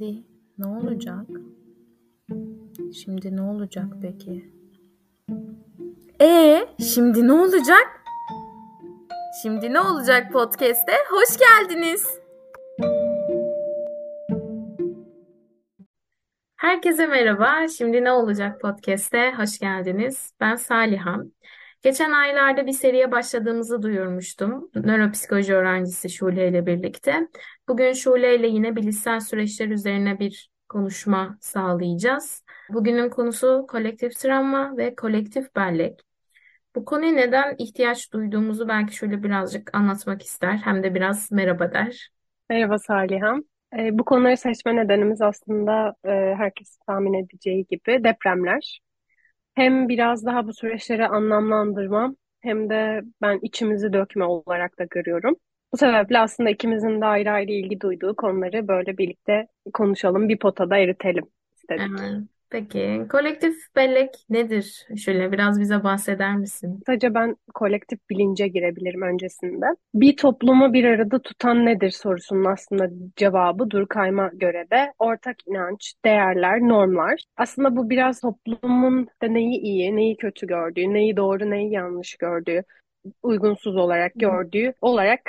Şimdi ne olacak? Şimdi ne olacak peki? E şimdi ne olacak? Şimdi ne olacak podcast'te? Hoş geldiniz. Herkese merhaba. Şimdi ne olacak podcast'te? Hoş geldiniz. Ben Salihan. Geçen aylarda bir seriye başladığımızı duyurmuştum. Nöropsikoloji öğrencisi Şule ile birlikte. Bugün Şule ile yine bilişsel süreçler üzerine bir konuşma sağlayacağız. Bugünün konusu kolektif travma ve kolektif bellek. Bu konuya neden ihtiyaç duyduğumuzu belki şöyle birazcık anlatmak ister. Hem de biraz merhaba der. Merhaba Salihan. E, bu konuları seçme nedenimiz aslında e, herkes tahmin edeceği gibi depremler. Hem biraz daha bu süreçleri anlamlandırma hem de ben içimizi dökme olarak da görüyorum. Bu sebeple aslında ikimizin de ayrı ayrı ilgi duyduğu konuları böyle birlikte konuşalım, bir potada eritelim istedik. Evet. Peki kolektif bellek nedir? Şöyle biraz bize bahseder misin? Sadece ben kolektif bilince girebilirim öncesinde. Bir toplumu bir arada tutan nedir sorusunun aslında cevabı Durkheim'a göre de ortak inanç, değerler, normlar. Aslında bu biraz toplumun da neyi iyi, neyi kötü gördüğü, neyi doğru, neyi yanlış gördüğü, uygunsuz olarak gördüğü olarak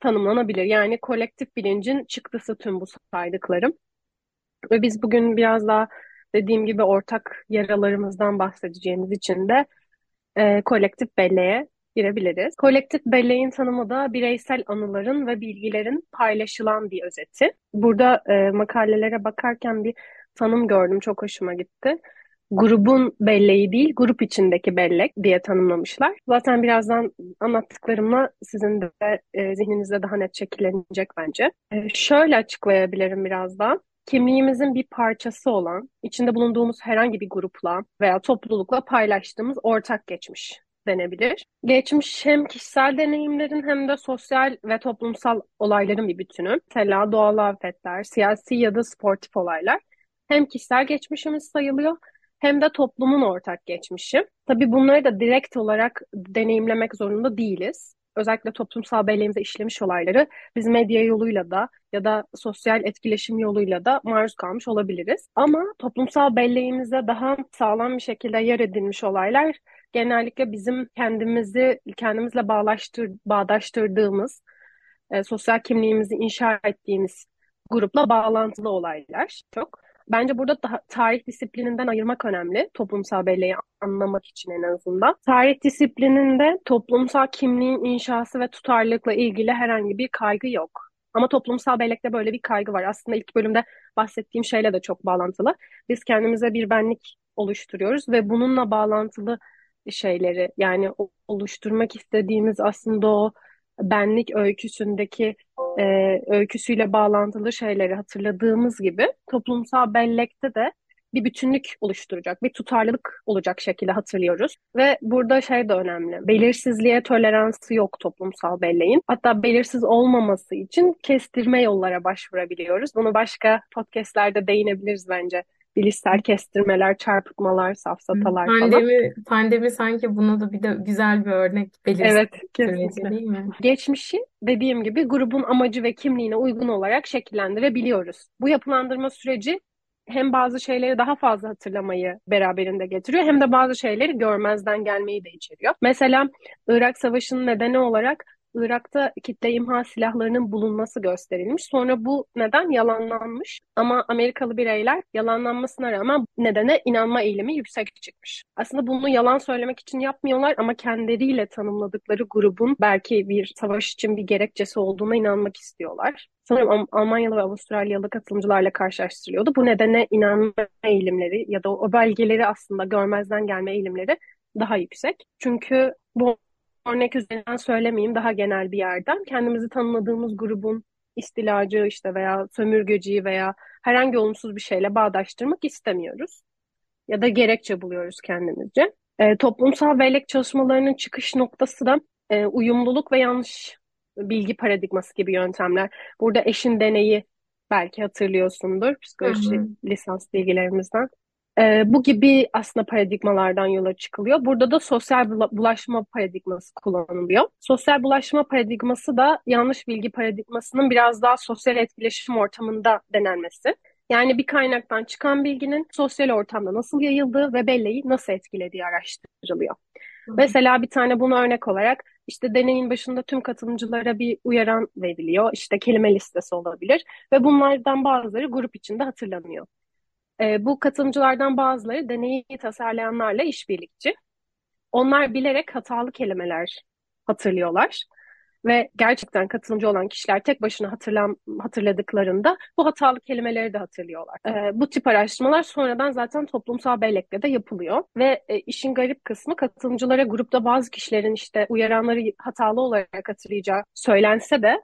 tanımlanabilir. Yani kolektif bilincin çıktısı tüm bu saydıklarım. Ve biz bugün biraz daha dediğim gibi ortak yaralarımızdan bahsedeceğimiz için de e, kolektif belleğe girebiliriz. Kolektif belleğin tanımı da bireysel anıların ve bilgilerin paylaşılan bir özeti. Burada e, makalelere bakarken bir tanım gördüm, çok hoşuma gitti. Grubun belleği değil, grup içindeki bellek diye tanımlamışlar. Zaten birazdan anlattıklarımla sizin de e, zihninizde daha net şekillenecek bence. E, şöyle açıklayabilirim biraz daha kimliğimizin bir parçası olan, içinde bulunduğumuz herhangi bir grupla veya toplulukla paylaştığımız ortak geçmiş denebilir. Geçmiş hem kişisel deneyimlerin hem de sosyal ve toplumsal olayların bir bütünü. Mesela doğal afetler, siyasi ya da sportif olaylar. Hem kişisel geçmişimiz sayılıyor hem de toplumun ortak geçmişi. Tabii bunları da direkt olarak deneyimlemek zorunda değiliz özellikle toplumsal belleğimize işlemiş olayları biz medya yoluyla da ya da sosyal etkileşim yoluyla da maruz kalmış olabiliriz. Ama toplumsal belleğimize daha sağlam bir şekilde yer edilmiş olaylar genellikle bizim kendimizi kendimizle bağlaştır, bağdaştırdığımız, e, sosyal kimliğimizi inşa ettiğimiz grupla bağlantılı olaylar çok. Bence burada daha, tarih disiplininden ayırmak önemli. Toplumsal belleği anlamak için en azından. Tarih disiplininde toplumsal kimliğin inşası ve tutarlılıkla ilgili herhangi bir kaygı yok. Ama toplumsal bellekte böyle bir kaygı var. Aslında ilk bölümde bahsettiğim şeyle de çok bağlantılı. Biz kendimize bir benlik oluşturuyoruz ve bununla bağlantılı şeyleri yani oluşturmak istediğimiz aslında o benlik öyküsündeki e, öyküsüyle bağlantılı şeyleri hatırladığımız gibi toplumsal bellekte de bir bütünlük oluşturacak, bir tutarlılık olacak şekilde hatırlıyoruz. Ve burada şey de önemli. Belirsizliğe toleransı yok toplumsal belleğin. Hatta belirsiz olmaması için kestirme yollara başvurabiliyoruz. Bunu başka podcastlerde değinebiliriz bence bilişsel kestirmeler, çarpıtmalar, safsatalar pandemi, falan. Pandemi sanki buna da bir de güzel bir örnek belirsiz evet, kesinlikle. değil mi? Geçmişi dediğim gibi grubun amacı ve kimliğine uygun olarak şekillendirebiliyoruz. Bu yapılandırma süreci hem bazı şeyleri daha fazla hatırlamayı beraberinde getiriyor hem de bazı şeyleri görmezden gelmeyi de içeriyor. Mesela Irak Savaşı'nın nedeni olarak Irak'ta kitle imha silahlarının bulunması gösterilmiş. Sonra bu neden yalanlanmış ama Amerikalı bireyler yalanlanmasına rağmen nedene inanma eğilimi yüksek çıkmış. Aslında bunu yalan söylemek için yapmıyorlar ama kendileriyle tanımladıkları grubun belki bir savaş için bir gerekçesi olduğuna inanmak istiyorlar. Sanırım Almanyalı ve Avustralyalı katılımcılarla karşılaştırılıyordu. Bu nedene inanma eğilimleri ya da o belgeleri aslında görmezden gelme eğilimleri daha yüksek. Çünkü bu örnek üzerinden söylemeyeyim daha genel bir yerden. Kendimizi tanımladığımız grubun istilacı işte veya sömürgeciyi veya herhangi olumsuz bir şeyle bağdaştırmak istemiyoruz. Ya da gerekçe buluyoruz kendimizce. E, toplumsal bellek çalışmalarının çıkış noktası da e, uyumluluk ve yanlış bilgi paradigması gibi yöntemler. Burada eşin deneyi belki hatırlıyorsundur psikoloji hı hı. lisans bilgilerimizden. E, bu gibi aslında paradigmalardan yola çıkılıyor. Burada da sosyal bulaşma paradigması kullanılıyor. Sosyal bulaşma paradigması da yanlış bilgi paradigmasının biraz daha sosyal etkileşim ortamında denenmesi. Yani bir kaynaktan çıkan bilginin sosyal ortamda nasıl yayıldığı ve belleği nasıl etkilediği araştırılıyor. Mesela bir tane buna örnek olarak işte deneyin başında tüm katılımcılara bir uyaran veriliyor. İşte kelime listesi olabilir ve bunlardan bazıları grup içinde hatırlanıyor. E, bu katılımcılardan bazıları deneyi tasarlayanlarla işbirlikçi. Onlar bilerek hatalı kelimeler hatırlıyorlar ve gerçekten katılımcı olan kişiler tek başına hatırlam hatırladıklarında bu hatalı kelimeleri de hatırlıyorlar. E, bu tip araştırmalar sonradan zaten toplumsal bellekle de yapılıyor ve e, işin garip kısmı katılımcılara grupta bazı kişilerin işte uyaranları hatalı olarak hatırlayacağı söylense de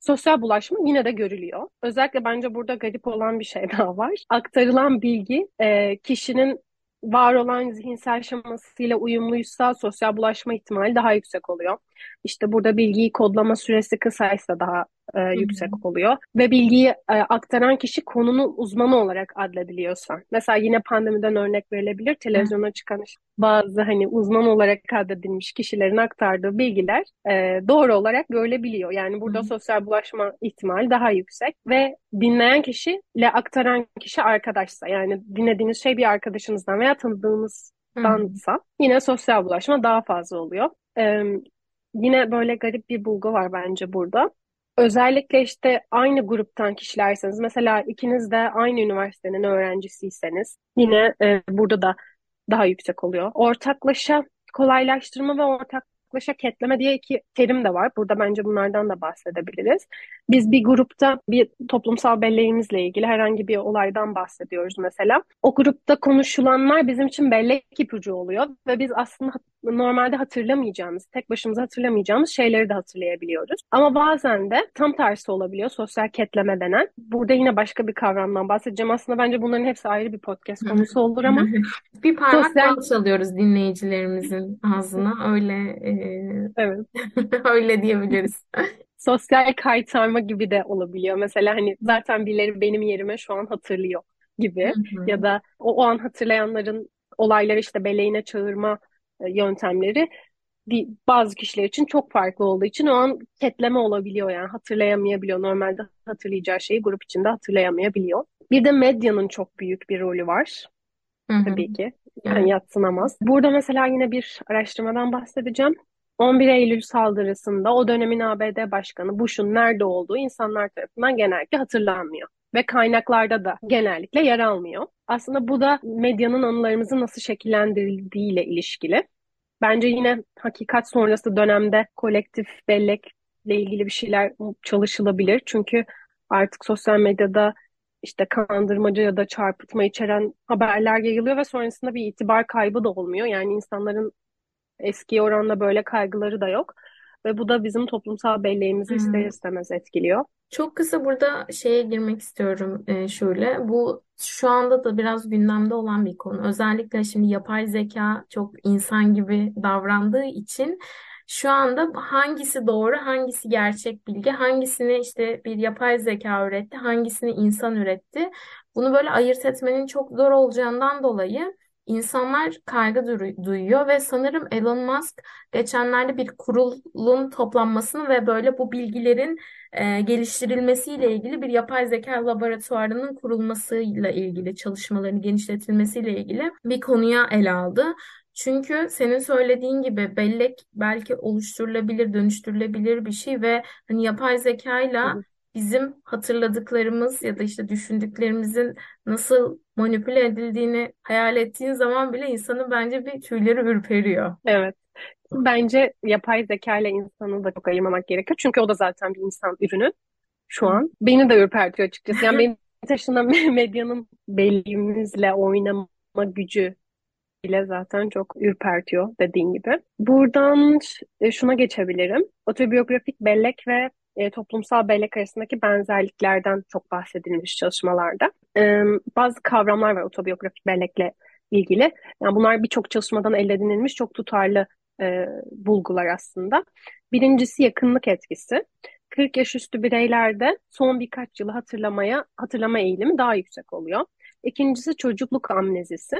sosyal bulaşma yine de görülüyor. Özellikle bence burada garip olan bir şey daha var. Aktarılan bilgi e, kişinin var olan zihinsel şemasıyla uyumluysa sosyal bulaşma ihtimali daha yüksek oluyor. İşte burada bilgiyi kodlama süresi kısaysa daha e, yüksek oluyor. Ve bilgiyi e, aktaran kişi konunun uzmanı olarak adlediliyorsa. Mesela yine pandemiden örnek verilebilir. Televizyona çıkan bazı hani uzman olarak adedilmiş kişilerin aktardığı bilgiler e, doğru olarak görülebiliyor. Yani burada sosyal bulaşma ihtimali daha yüksek ve dinleyen kişiyle aktaran kişi arkadaşsa yani dinlediğiniz şey bir arkadaşınızdan veya tanıdığınızdansa yine sosyal bulaşma daha fazla oluyor. Yine böyle garip bir bulgu var bence burada. Özellikle işte aynı gruptan kişilerseniz, mesela ikiniz de aynı üniversitenin öğrencisiyseniz yine e, burada da daha yüksek oluyor. Ortaklaşa kolaylaştırma ve ortak yaklaşa ketleme diye iki terim de var. Burada bence bunlardan da bahsedebiliriz. Biz bir grupta bir toplumsal belleğimizle ilgili herhangi bir olaydan bahsediyoruz mesela. O grupta konuşulanlar bizim için bellek ipucu oluyor ve biz aslında normalde hatırlamayacağımız, tek başımıza hatırlamayacağımız şeyleri de hatırlayabiliyoruz. Ama bazen de tam tersi olabiliyor. Sosyal ketleme denen. Burada yine başka bir kavramdan bahsedeceğim. Aslında bence bunların hepsi ayrı bir podcast konusu olur ama bir parmak sosyal... çalıyoruz dinleyicilerimizin ağzına. Öyle e, evet. öyle diyebiliriz. Sosyal kaytarma gibi de olabiliyor. Mesela hani zaten birileri benim yerime şu an hatırlıyor gibi ya da o, o an hatırlayanların olayları işte beleğine çağırma yöntemleri bir, bazı kişiler için çok farklı olduğu için o an ketleme olabiliyor yani hatırlayamayabiliyor. Normalde hatırlayacağı şeyi grup içinde hatırlayamayabiliyor. Bir de medyanın çok büyük bir rolü var. Hı-hı. Tabii ki. Yani yatsınamaz. Burada mesela yine bir araştırmadan bahsedeceğim. 11 Eylül saldırısında o dönemin ABD Başkanı Bush'un nerede olduğu insanlar tarafından genellikle hatırlanmıyor. Ve kaynaklarda da genellikle yer almıyor. Aslında bu da medyanın anılarımızı nasıl şekillendirildiğiyle ilişkili. Bence yine hakikat sonrası dönemde kolektif bellekle ilgili bir şeyler çalışılabilir. Çünkü artık sosyal medyada işte kandırmacı ya da çarpıtma içeren haberler yayılıyor ve sonrasında bir itibar kaybı da olmuyor. Yani insanların eski oranla böyle kaygıları da yok. Ve bu da bizim toplumsal belleğimizi hmm. ister istemez etkiliyor. Çok kısa burada şeye girmek istiyorum e, şöyle. Bu şu anda da biraz gündemde olan bir konu. Özellikle şimdi yapay zeka çok insan gibi davrandığı için şu anda hangisi doğru, hangisi gerçek bilgi, hangisini işte bir yapay zeka üretti, hangisini insan üretti. Bunu böyle ayırt etmenin çok zor olacağından dolayı insanlar kaygı duyuyor ve sanırım Elon Musk geçenlerde bir kurulun toplanmasını ve böyle bu bilgilerin e, geliştirilmesiyle ilgili bir yapay zeka laboratuvarının kurulmasıyla ilgili çalışmaların genişletilmesiyle ilgili bir konuya ele aldı. Çünkü senin söylediğin gibi bellek belki oluşturulabilir, dönüştürülebilir bir şey ve hani yapay zekayla bizim hatırladıklarımız ya da işte düşündüklerimizin nasıl manipüle edildiğini hayal ettiğin zaman bile insanın bence bir tüyleri ürperiyor. Evet. Bence yapay zeka ile insanı da çok ayırmamak gerekiyor. Çünkü o da zaten bir insan ürünü şu an. Beni de ürpertiyor açıkçası. Yani benim taşınan medyanın belliğimizle oynama gücü bile zaten çok ürpertiyor dediğin gibi. Buradan e, şuna geçebilirim. Otobiyografik bellek ve e, toplumsal bellek arasındaki benzerliklerden çok bahsedilmiş çalışmalarda. E, bazı kavramlar var otobiyografik bellekle ilgili. Yani bunlar birçok çalışmadan elde edilmiş çok tutarlı e, bulgular aslında. Birincisi yakınlık etkisi. 40 yaş üstü bireylerde son birkaç yılı hatırlamaya hatırlama eğilimi daha yüksek oluyor. İkincisi çocukluk amnezisi.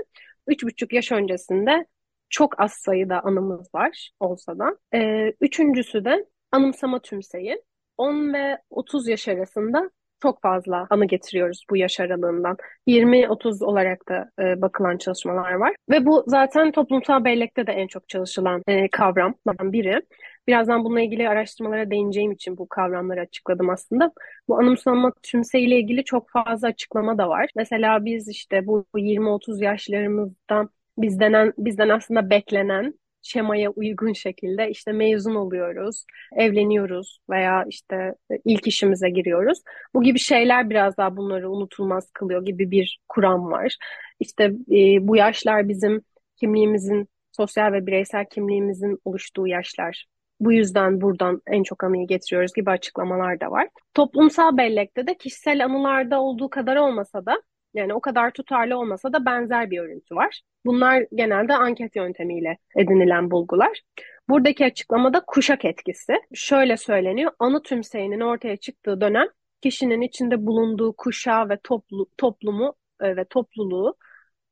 3,5 yaş öncesinde çok az sayıda anımız var olsa da. Ee, üçüncüsü de anımsama tümseyi. 10 ve 30 yaş arasında çok fazla anı getiriyoruz bu yaş aralığından. 20-30 olarak da e, bakılan çalışmalar var. Ve bu zaten toplumsal bellekte de en çok çalışılan e, kavramlardan biri. Birazdan bununla ilgili araştırmalara değineceğim için bu kavramları açıkladım aslında. Bu anımsama tümseyle ilgili çok fazla açıklama da var. Mesela biz işte bu 20-30 yaşlarımızdan bizden, bizden aslında beklenen şemaya uygun şekilde işte mezun oluyoruz, evleniyoruz veya işte ilk işimize giriyoruz. Bu gibi şeyler biraz daha bunları unutulmaz kılıyor gibi bir kuram var. İşte e, bu yaşlar bizim kimliğimizin, sosyal ve bireysel kimliğimizin oluştuğu yaşlar. Bu yüzden buradan en çok anıyı getiriyoruz gibi açıklamalar da var. Toplumsal bellekte de kişisel anılarda olduğu kadar olmasa da yani o kadar tutarlı olmasa da benzer bir örüntü var. Bunlar genelde anket yöntemiyle edinilen bulgular. Buradaki açıklamada kuşak etkisi. Şöyle söyleniyor, anı tümseyinin ortaya çıktığı dönem kişinin içinde bulunduğu kuşağı ve toplu, toplumu e, ve topluluğu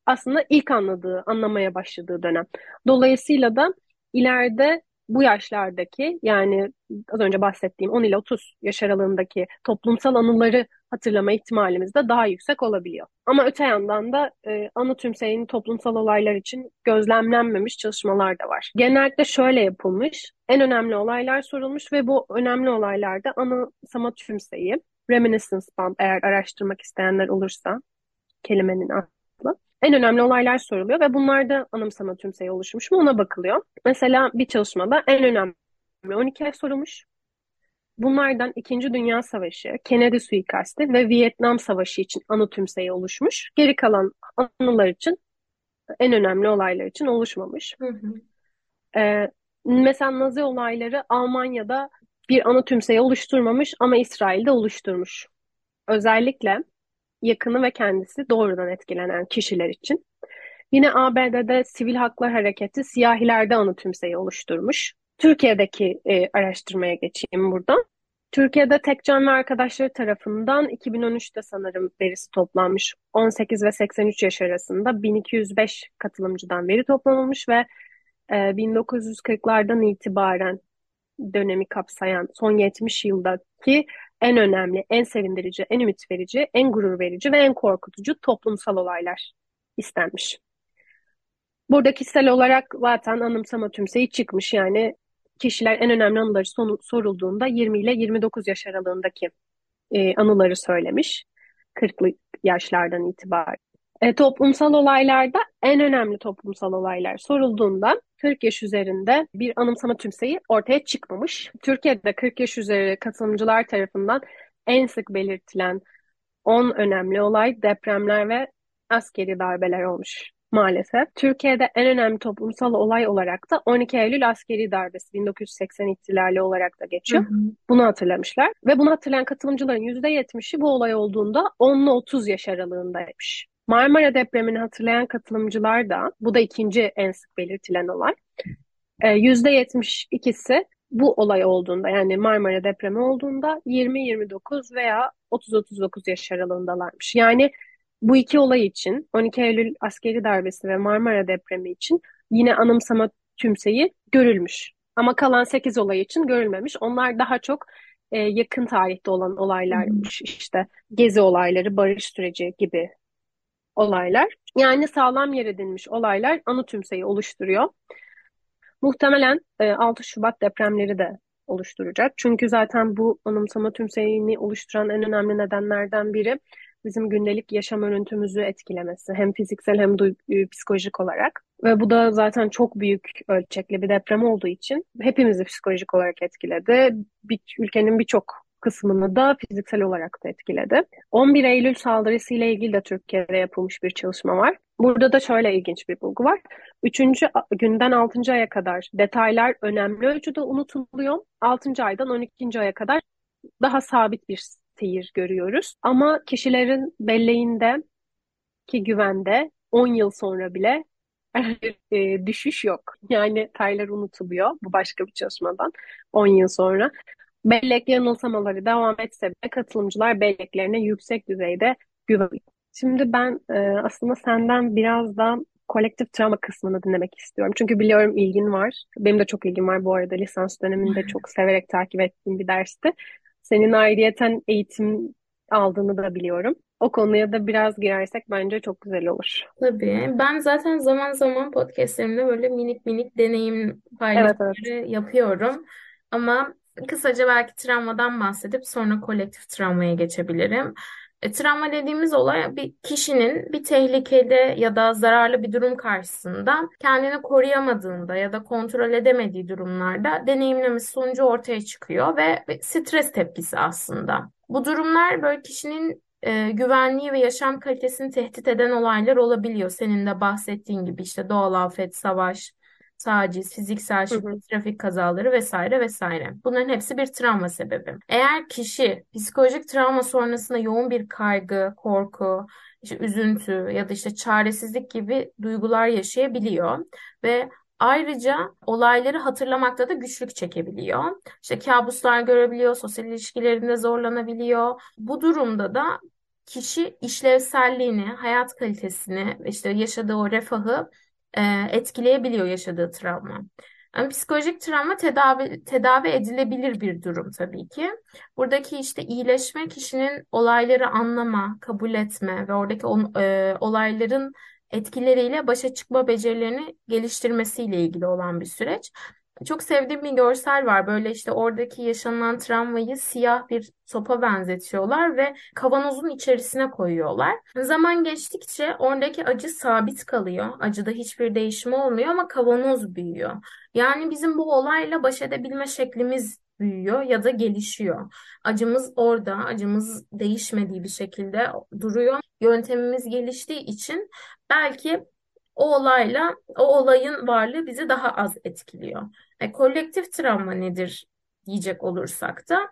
aslında ilk anladığı, anlamaya başladığı dönem. Dolayısıyla da ileride bu yaşlardaki yani az önce bahsettiğim 10 ile 30 yaş aralığındaki toplumsal anıları hatırlama ihtimalimiz de daha yüksek olabiliyor. Ama öte yandan da e, anı tümseyinin toplumsal olaylar için gözlemlenmemiş çalışmalar da var. Genellikle şöyle yapılmış, en önemli olaylar sorulmuş ve bu önemli olaylarda anımsama tümseyi, reminiscence bump eğer araştırmak isteyenler olursa kelimenin aslı. En önemli olaylar soruluyor ve bunlarda anımsama tümseyi oluşmuş mu ona bakılıyor. Mesela bir çalışmada en önemli 12 ay sorulmuş. Bunlardan İkinci Dünya Savaşı, Kennedy suikasti ve Vietnam Savaşı için anı tümseyi oluşmuş. Geri kalan anılar için en önemli olaylar için oluşmamış. Hı hı. Ee, mesela Nazi olayları Almanya'da bir anı tümseyi oluşturmamış ama İsrail'de oluşturmuş. Özellikle yakını ve kendisi doğrudan etkilenen kişiler için. Yine ABD'de Sivil Haklar Hareketi siyahilerde anı tümseyi oluşturmuş. Türkiye'deki e, araştırmaya geçeyim buradan. Türkiye'de Tekcan ve arkadaşları tarafından 2013'te sanırım verisi toplanmış. 18 ve 83 yaş arasında 1205 katılımcıdan veri toplanılmış ve e, 1940'lardan itibaren dönemi kapsayan son 70 yıldaki en önemli, en sevindirici, en ümit verici, en gurur verici ve en korkutucu toplumsal olaylar istenmiş. Burada kişisel olarak zaten anımsama tümseyi çıkmış yani kişiler en önemli anıları sorulduğunda 20 ile 29 yaş aralığındaki e, anıları söylemiş. 40'lı yaşlardan itibaren. E, toplumsal olaylarda en önemli toplumsal olaylar sorulduğunda 40 yaş üzerinde bir anımsama tümseyi ortaya çıkmamış. Türkiye'de 40 yaş üzeri katılımcılar tarafından en sık belirtilen 10 önemli olay depremler ve askeri darbeler olmuş maalesef. Türkiye'de en önemli toplumsal olay olarak da 12 Eylül askeri darbesi 1980 ihtilali olarak da geçiyor. Hı hı. Bunu hatırlamışlar. Ve bunu hatırlayan katılımcıların %70'i bu olay olduğunda 10 ile 30 yaş aralığındaymış. Marmara depremini hatırlayan katılımcılar da, bu da ikinci en sık belirtilen olay, %72'si e, bu olay olduğunda yani Marmara depremi olduğunda 20-29 veya 30-39 yaş aralığındalarmış. Yani bu iki olay için 12 Eylül askeri darbesi ve Marmara depremi için yine anımsama tümseyi görülmüş. Ama kalan 8 olay için görülmemiş. Onlar daha çok e, yakın tarihte olan olaylarmış. İşte gezi olayları, barış süreci gibi olaylar. Yani sağlam yer edinmiş olaylar anı tümseyi oluşturuyor. Muhtemelen 6 e, Şubat depremleri de oluşturacak. Çünkü zaten bu anımsama tümseyini oluşturan en önemli nedenlerden biri bizim gündelik yaşam örüntümüzü etkilemesi. Hem fiziksel hem de psikolojik olarak. Ve bu da zaten çok büyük ölçekli bir deprem olduğu için hepimizi psikolojik olarak etkiledi. Bir, ülkenin birçok kısmını da fiziksel olarak da etkiledi. 11 Eylül saldırısı ile ilgili de Türkiye'de yapılmış bir çalışma var. Burada da şöyle ilginç bir bulgu var. Üçüncü günden altıncı aya kadar detaylar önemli ölçüde unutuluyor. Altıncı aydan on ikinci aya kadar daha sabit bir seyir görüyoruz. Ama kişilerin belleğinde ki güvende 10 yıl sonra bile e, düşüş yok. Yani detaylar unutuluyor. Bu başka bir çalışmadan 10 yıl sonra. Bellek yanılsamaları devam etse bile katılımcılar belleklerine yüksek düzeyde güveniyor. Şimdi ben e, aslında senden biraz da kolektif travma kısmını dinlemek istiyorum. Çünkü biliyorum ilgin var. Benim de çok ilgim var bu arada. Lisans döneminde çok severek takip ettiğim bir dersti. Senin ayrıyeten eğitim aldığını da biliyorum. O konuya da biraz girersek bence çok güzel olur. Tabii. Ben zaten zaman zaman podcastlerimde böyle minik minik deneyim Evet evet. paylaşımları yapıyorum. Ama kısaca belki travmadan bahsedip sonra kolektif travmaya geçebilirim. E, travma dediğimiz olay bir kişinin bir tehlikeli ya da zararlı bir durum karşısında kendini koruyamadığında ya da kontrol edemediği durumlarda deneyimlemesi sonucu ortaya çıkıyor ve bir stres tepkisi aslında. Bu durumlar böyle kişinin e, güvenliği ve yaşam kalitesini tehdit eden olaylar olabiliyor. Senin de bahsettiğin gibi işte doğal afet, savaş, taciz, fiziksel şiddet, trafik kazaları vesaire vesaire. Bunların hepsi bir travma sebebi. Eğer kişi psikolojik travma sonrasında yoğun bir kaygı, korku, işte üzüntü ya da işte çaresizlik gibi duygular yaşayabiliyor ve Ayrıca olayları hatırlamakta da güçlük çekebiliyor. İşte kabuslar görebiliyor, sosyal ilişkilerinde zorlanabiliyor. Bu durumda da kişi işlevselliğini, hayat kalitesini, işte yaşadığı o refahı e, etkileyebiliyor yaşadığı travma. Yani psikolojik travma tedavi, tedavi edilebilir bir durum tabii ki. Buradaki işte iyileşme kişinin olayları anlama, kabul etme ve oradaki on, e, olayların etkileriyle başa çıkma becerilerini geliştirmesiyle ilgili olan bir süreç. Çok sevdiğim bir görsel var. Böyle işte oradaki yaşanılan travmayı siyah bir sopa benzetiyorlar ve kavanozun içerisine koyuyorlar. Zaman geçtikçe oradaki acı sabit kalıyor. Acıda hiçbir değişim olmuyor ama kavanoz büyüyor. Yani bizim bu olayla baş edebilme şeklimiz büyüyor ya da gelişiyor. Acımız orada, acımız değişmediği bir şekilde duruyor. Yöntemimiz geliştiği için belki o olayla o olayın varlığı bizi daha az etkiliyor. E, kolektif travma nedir diyecek olursak da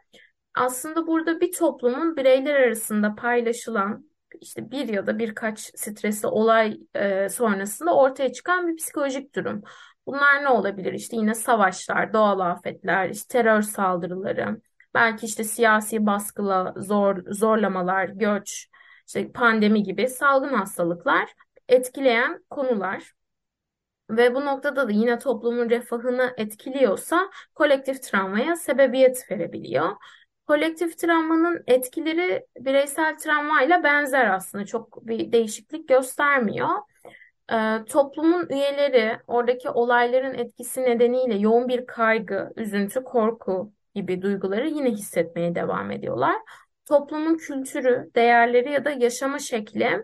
aslında burada bir toplumun bireyler arasında paylaşılan işte bir ya da birkaç stresli olay e, sonrasında ortaya çıkan bir psikolojik durum. Bunlar ne olabilir? İşte yine savaşlar, doğal afetler, işte terör saldırıları, belki işte siyasi baskıla zor, zorlamalar, göç, işte pandemi gibi salgın hastalıklar etkileyen konular. Ve bu noktada da yine toplumun refahını etkiliyorsa kolektif travmaya sebebiyet verebiliyor. Kolektif travmanın etkileri bireysel travmayla benzer aslında. Çok bir değişiklik göstermiyor. Ee, toplumun üyeleri oradaki olayların etkisi nedeniyle yoğun bir kaygı, üzüntü, korku gibi duyguları yine hissetmeye devam ediyorlar. Toplumun kültürü, değerleri ya da yaşama şekli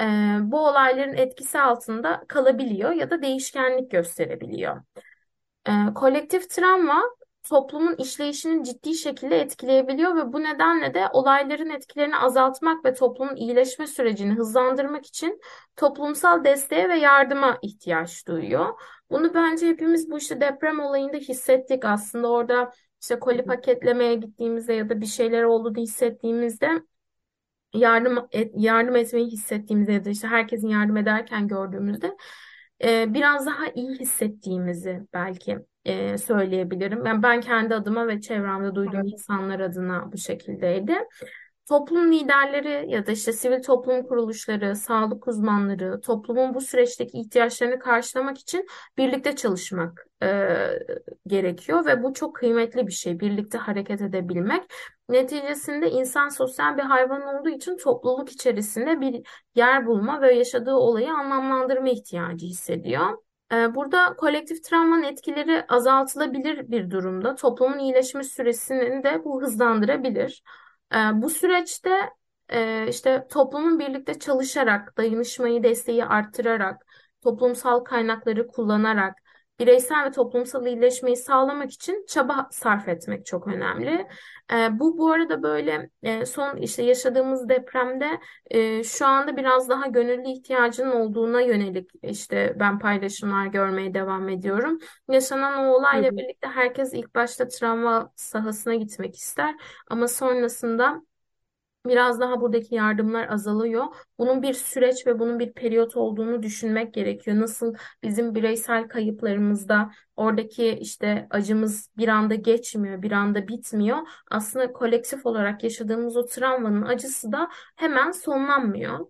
e, bu olayların etkisi altında kalabiliyor ya da değişkenlik gösterebiliyor. E, kolektif travma toplumun işleyişini ciddi şekilde etkileyebiliyor ve bu nedenle de olayların etkilerini azaltmak ve toplumun iyileşme sürecini hızlandırmak için toplumsal desteğe ve yardıma ihtiyaç duyuyor. Bunu bence hepimiz bu işte deprem olayında hissettik aslında orada işte koli paketlemeye gittiğimizde ya da bir şeyler olduğunu hissettiğimizde yardım et, yardım etmeyi hissettiğimizde ya da işte herkesin yardım ederken gördüğümüzde e, biraz daha iyi hissettiğimizi belki e, söyleyebilirim. Yani ben kendi adıma ve çevremde duyduğum insanlar adına bu şekildeydi. Toplum liderleri ya da işte sivil toplum kuruluşları, sağlık uzmanları, toplumun bu süreçteki ihtiyaçlarını karşılamak için birlikte çalışmak e, gerekiyor ve bu çok kıymetli bir şey. Birlikte hareket edebilmek. Neticesinde insan sosyal bir hayvan olduğu için topluluk içerisinde bir yer bulma ve yaşadığı olayı anlamlandırma ihtiyacı hissediyor. Ee, Burada kolektif travmanın etkileri azaltılabilir bir durumda. Toplumun iyileşme süresini de bu hızlandırabilir. Bu süreçte işte toplumun birlikte çalışarak, dayanışmayı, desteği arttırarak, toplumsal kaynakları kullanarak, bireysel ve toplumsal iyileşmeyi sağlamak için çaba sarf etmek çok önemli. Ee, bu bu arada böyle e, son işte yaşadığımız depremde e, şu anda biraz daha gönüllü ihtiyacının olduğuna yönelik işte ben paylaşımlar görmeye devam ediyorum. Yaşanan o olayla birlikte herkes ilk başta travma sahasına gitmek ister ama sonrasında Biraz daha buradaki yardımlar azalıyor. Bunun bir süreç ve bunun bir periyot olduğunu düşünmek gerekiyor. Nasıl bizim bireysel kayıplarımızda oradaki işte acımız bir anda geçmiyor, bir anda bitmiyor. Aslında kolektif olarak yaşadığımız o travmanın acısı da hemen sonlanmıyor.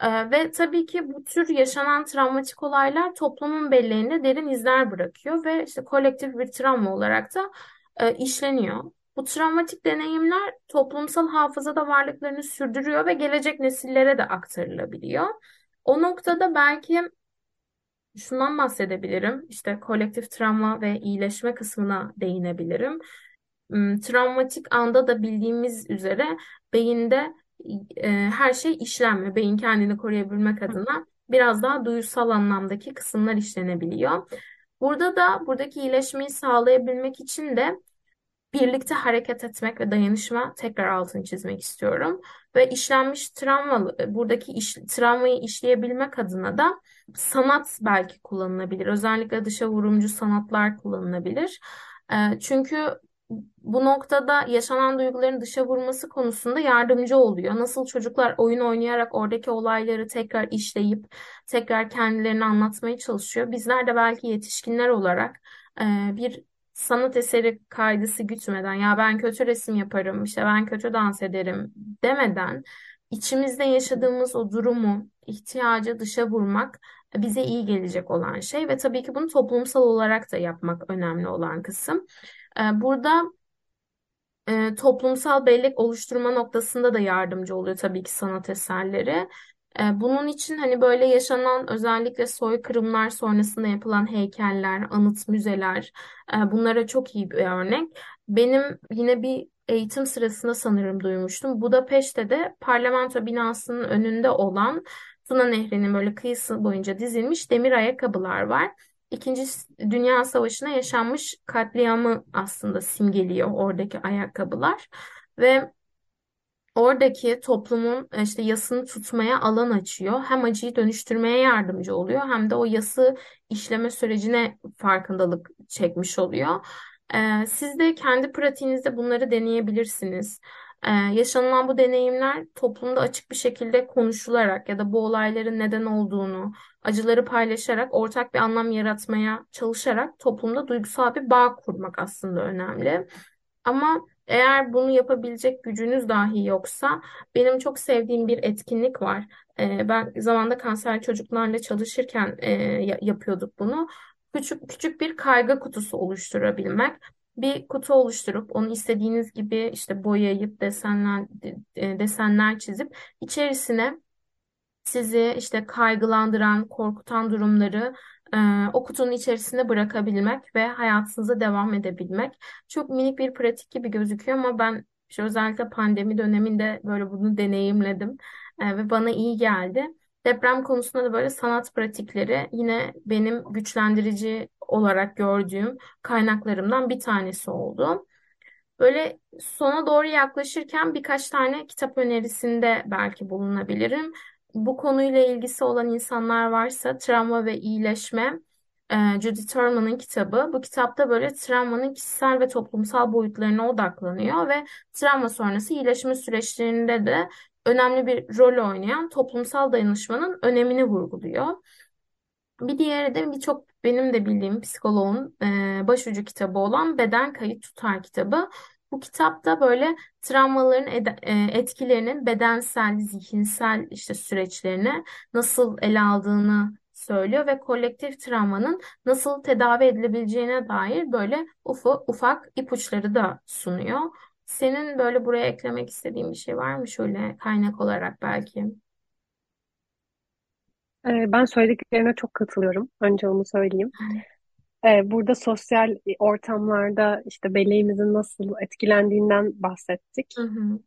Ee, ve tabii ki bu tür yaşanan travmatik olaylar toplumun belleğinde derin izler bırakıyor ve işte kolektif bir travma olarak da e, işleniyor. Bu travmatik deneyimler toplumsal hafızada varlıklarını sürdürüyor ve gelecek nesillere de aktarılabiliyor. O noktada belki şundan bahsedebilirim. İşte kolektif travma ve iyileşme kısmına değinebilirim. Hmm, travmatik anda da bildiğimiz üzere beyinde e, her şey işlenmiyor. Beyin kendini koruyabilmek adına biraz daha duysal anlamdaki kısımlar işlenebiliyor. Burada da buradaki iyileşmeyi sağlayabilmek için de birlikte hareket etmek ve dayanışma tekrar altını çizmek istiyorum. Ve işlenmiş travma, buradaki iş, travmayı işleyebilmek adına da sanat belki kullanılabilir. Özellikle dışa vurumcu sanatlar kullanılabilir. E, çünkü bu noktada yaşanan duyguların dışa vurması konusunda yardımcı oluyor. Nasıl çocuklar oyun oynayarak oradaki olayları tekrar işleyip tekrar kendilerini anlatmaya çalışıyor. Bizler de belki yetişkinler olarak e, bir sanat eseri kaygısı gütmeden ya ben kötü resim yaparım, işte ben kötü dans ederim demeden içimizde yaşadığımız o durumu, ihtiyacı dışa vurmak bize iyi gelecek olan şey ve tabii ki bunu toplumsal olarak da yapmak önemli olan kısım. Ee, burada e, toplumsal bellek oluşturma noktasında da yardımcı oluyor tabii ki sanat eserleri. E, bunun için hani böyle yaşanan özellikle soykırımlar sonrasında yapılan heykeller, anıt müzeler e, bunlara çok iyi bir örnek. Benim yine bir eğitim sırasında sanırım duymuştum. Budapeşte de parlamento binasının önünde olan Tuna Nehri'nin böyle kıyısı boyunca dizilmiş demir ayakkabılar var. İkinci Dünya Savaşı'na yaşanmış katliamı aslında simgeliyor oradaki ayakkabılar ve oradaki toplumun e, işte yasını tutmaya alan açıyor. Hem acıyı dönüştürmeye yardımcı oluyor hem de o yası işleme sürecine farkındalık çekmiş oluyor. Ee, siz de kendi pratiğinizde bunları deneyebilirsiniz. Ee, yaşanılan bu deneyimler toplumda açık bir şekilde konuşularak ya da bu olayların neden olduğunu, acıları paylaşarak ortak bir anlam yaratmaya çalışarak toplumda duygusal bir bağ kurmak aslında önemli. Ama eğer bunu yapabilecek gücünüz dahi yoksa benim çok sevdiğim bir etkinlik var. Ee, ben zamanda kanser çocuklarla çalışırken e, yapıyorduk bunu. Küçük küçük bir kaygı kutusu oluşturabilmek. Bir kutu oluşturup onu istediğiniz gibi işte boyayıp desenler e, desenler çizip içerisine sizi işte kaygılandıran, korkutan durumları e, o kutunun içerisinde bırakabilmek ve hayatınıza devam edebilmek. Çok minik bir pratik gibi gözüküyor ama ben işte özellikle pandemi döneminde böyle bunu deneyimledim e, ve bana iyi geldi. Deprem konusunda da böyle sanat pratikleri yine benim güçlendirici olarak gördüğüm kaynaklarımdan bir tanesi oldu. Böyle sona doğru yaklaşırken birkaç tane kitap önerisinde belki bulunabilirim bu konuyla ilgisi olan insanlar varsa Travma ve İyileşme e, Judy Thurman'ın kitabı. Bu kitapta böyle travmanın kişisel ve toplumsal boyutlarına odaklanıyor ve travma sonrası iyileşme süreçlerinde de önemli bir rol oynayan toplumsal dayanışmanın önemini vurguluyor. Bir diğeri de birçok benim de bildiğim psikoloğun e, başucu kitabı olan Beden Kayıt Tutar kitabı. Bu kitapta böyle travmaların e, etkilerinin bedensel, zihinsel işte süreçlerini nasıl ele aldığını söylüyor ve kolektif travmanın nasıl tedavi edilebileceğine dair böyle ufak ufak ipuçları da sunuyor. Senin böyle buraya eklemek istediğin bir şey var mı şöyle kaynak olarak belki? Ee, Ben söylediklerine çok katılıyorum. Önce onu söyleyeyim. Ee, Burada sosyal ortamlarda işte belleğimizin nasıl etkilendiğinden bahsettik. Hı hı.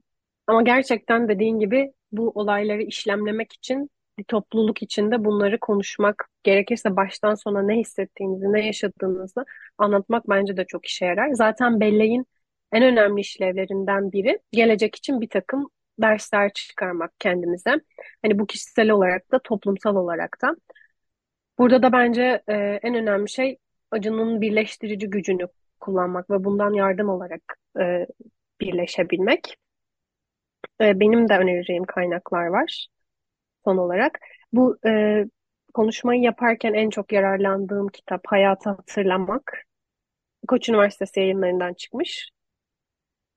Ama gerçekten dediğin gibi bu olayları işlemlemek için bir topluluk içinde bunları konuşmak, gerekirse baştan sona ne hissettiğinizi, ne yaşadığınızı anlatmak bence de çok işe yarar. Zaten belleğin en önemli işlevlerinden biri gelecek için bir takım dersler çıkarmak kendimize. Hani bu kişisel olarak da toplumsal olarak da. Burada da bence e, en önemli şey acının birleştirici gücünü kullanmak ve bundan yardım olarak e, birleşebilmek. E, benim de önereceğim kaynaklar var son olarak. Bu e, konuşmayı yaparken en çok yararlandığım kitap Hayatı Hatırlamak. Koç Üniversitesi yayınlarından çıkmış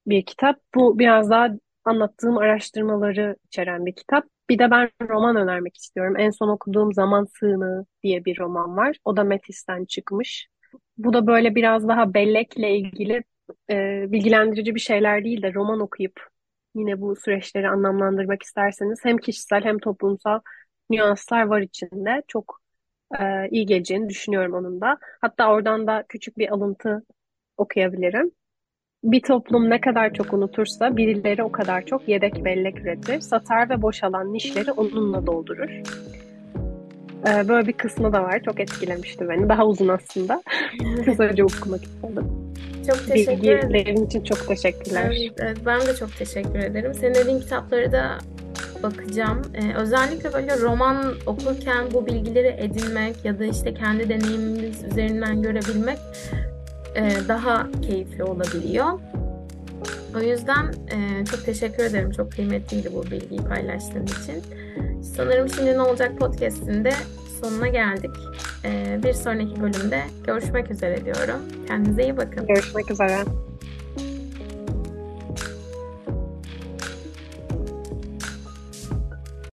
bir kitap. Bu biraz daha anlattığım araştırmaları içeren bir kitap. Bir de ben roman önermek istiyorum. En son okuduğum Zaman Sığınağı diye bir roman var. O da Metis'ten çıkmış. Bu da böyle biraz daha bellekle ilgili e, bilgilendirici bir şeyler değil de roman okuyup yine bu süreçleri anlamlandırmak isterseniz hem kişisel hem toplumsal nüanslar var içinde. Çok e, iyi geleceğini düşünüyorum onun da. Hatta oradan da küçük bir alıntı okuyabilirim. Bir toplum ne kadar çok unutursa birileri o kadar çok yedek bellek üretir. Satar ve boşalan nişleri onunla doldurur. Ee, böyle bir kısmı da var. Çok etkilemişti beni. Daha uzun aslında. Kısaca okumak istedim. Çok teşekkür ederim. Bilgilerin için çok teşekkürler. Evet, evet, ben de çok teşekkür ederim. Senin dediğin kitapları da bakacağım. Ee, özellikle böyle roman okurken bu bilgileri edinmek ya da işte kendi deneyimimiz üzerinden görebilmek e, daha keyifli olabiliyor. O yüzden e, çok teşekkür ederim. Çok kıymetliydi bu bilgiyi paylaştığın için. Sanırım şimdi ne olacak podcast'inde sonuna geldik. E, bir sonraki bölümde görüşmek üzere diyorum. Kendinize iyi bakın. Görüşmek üzere.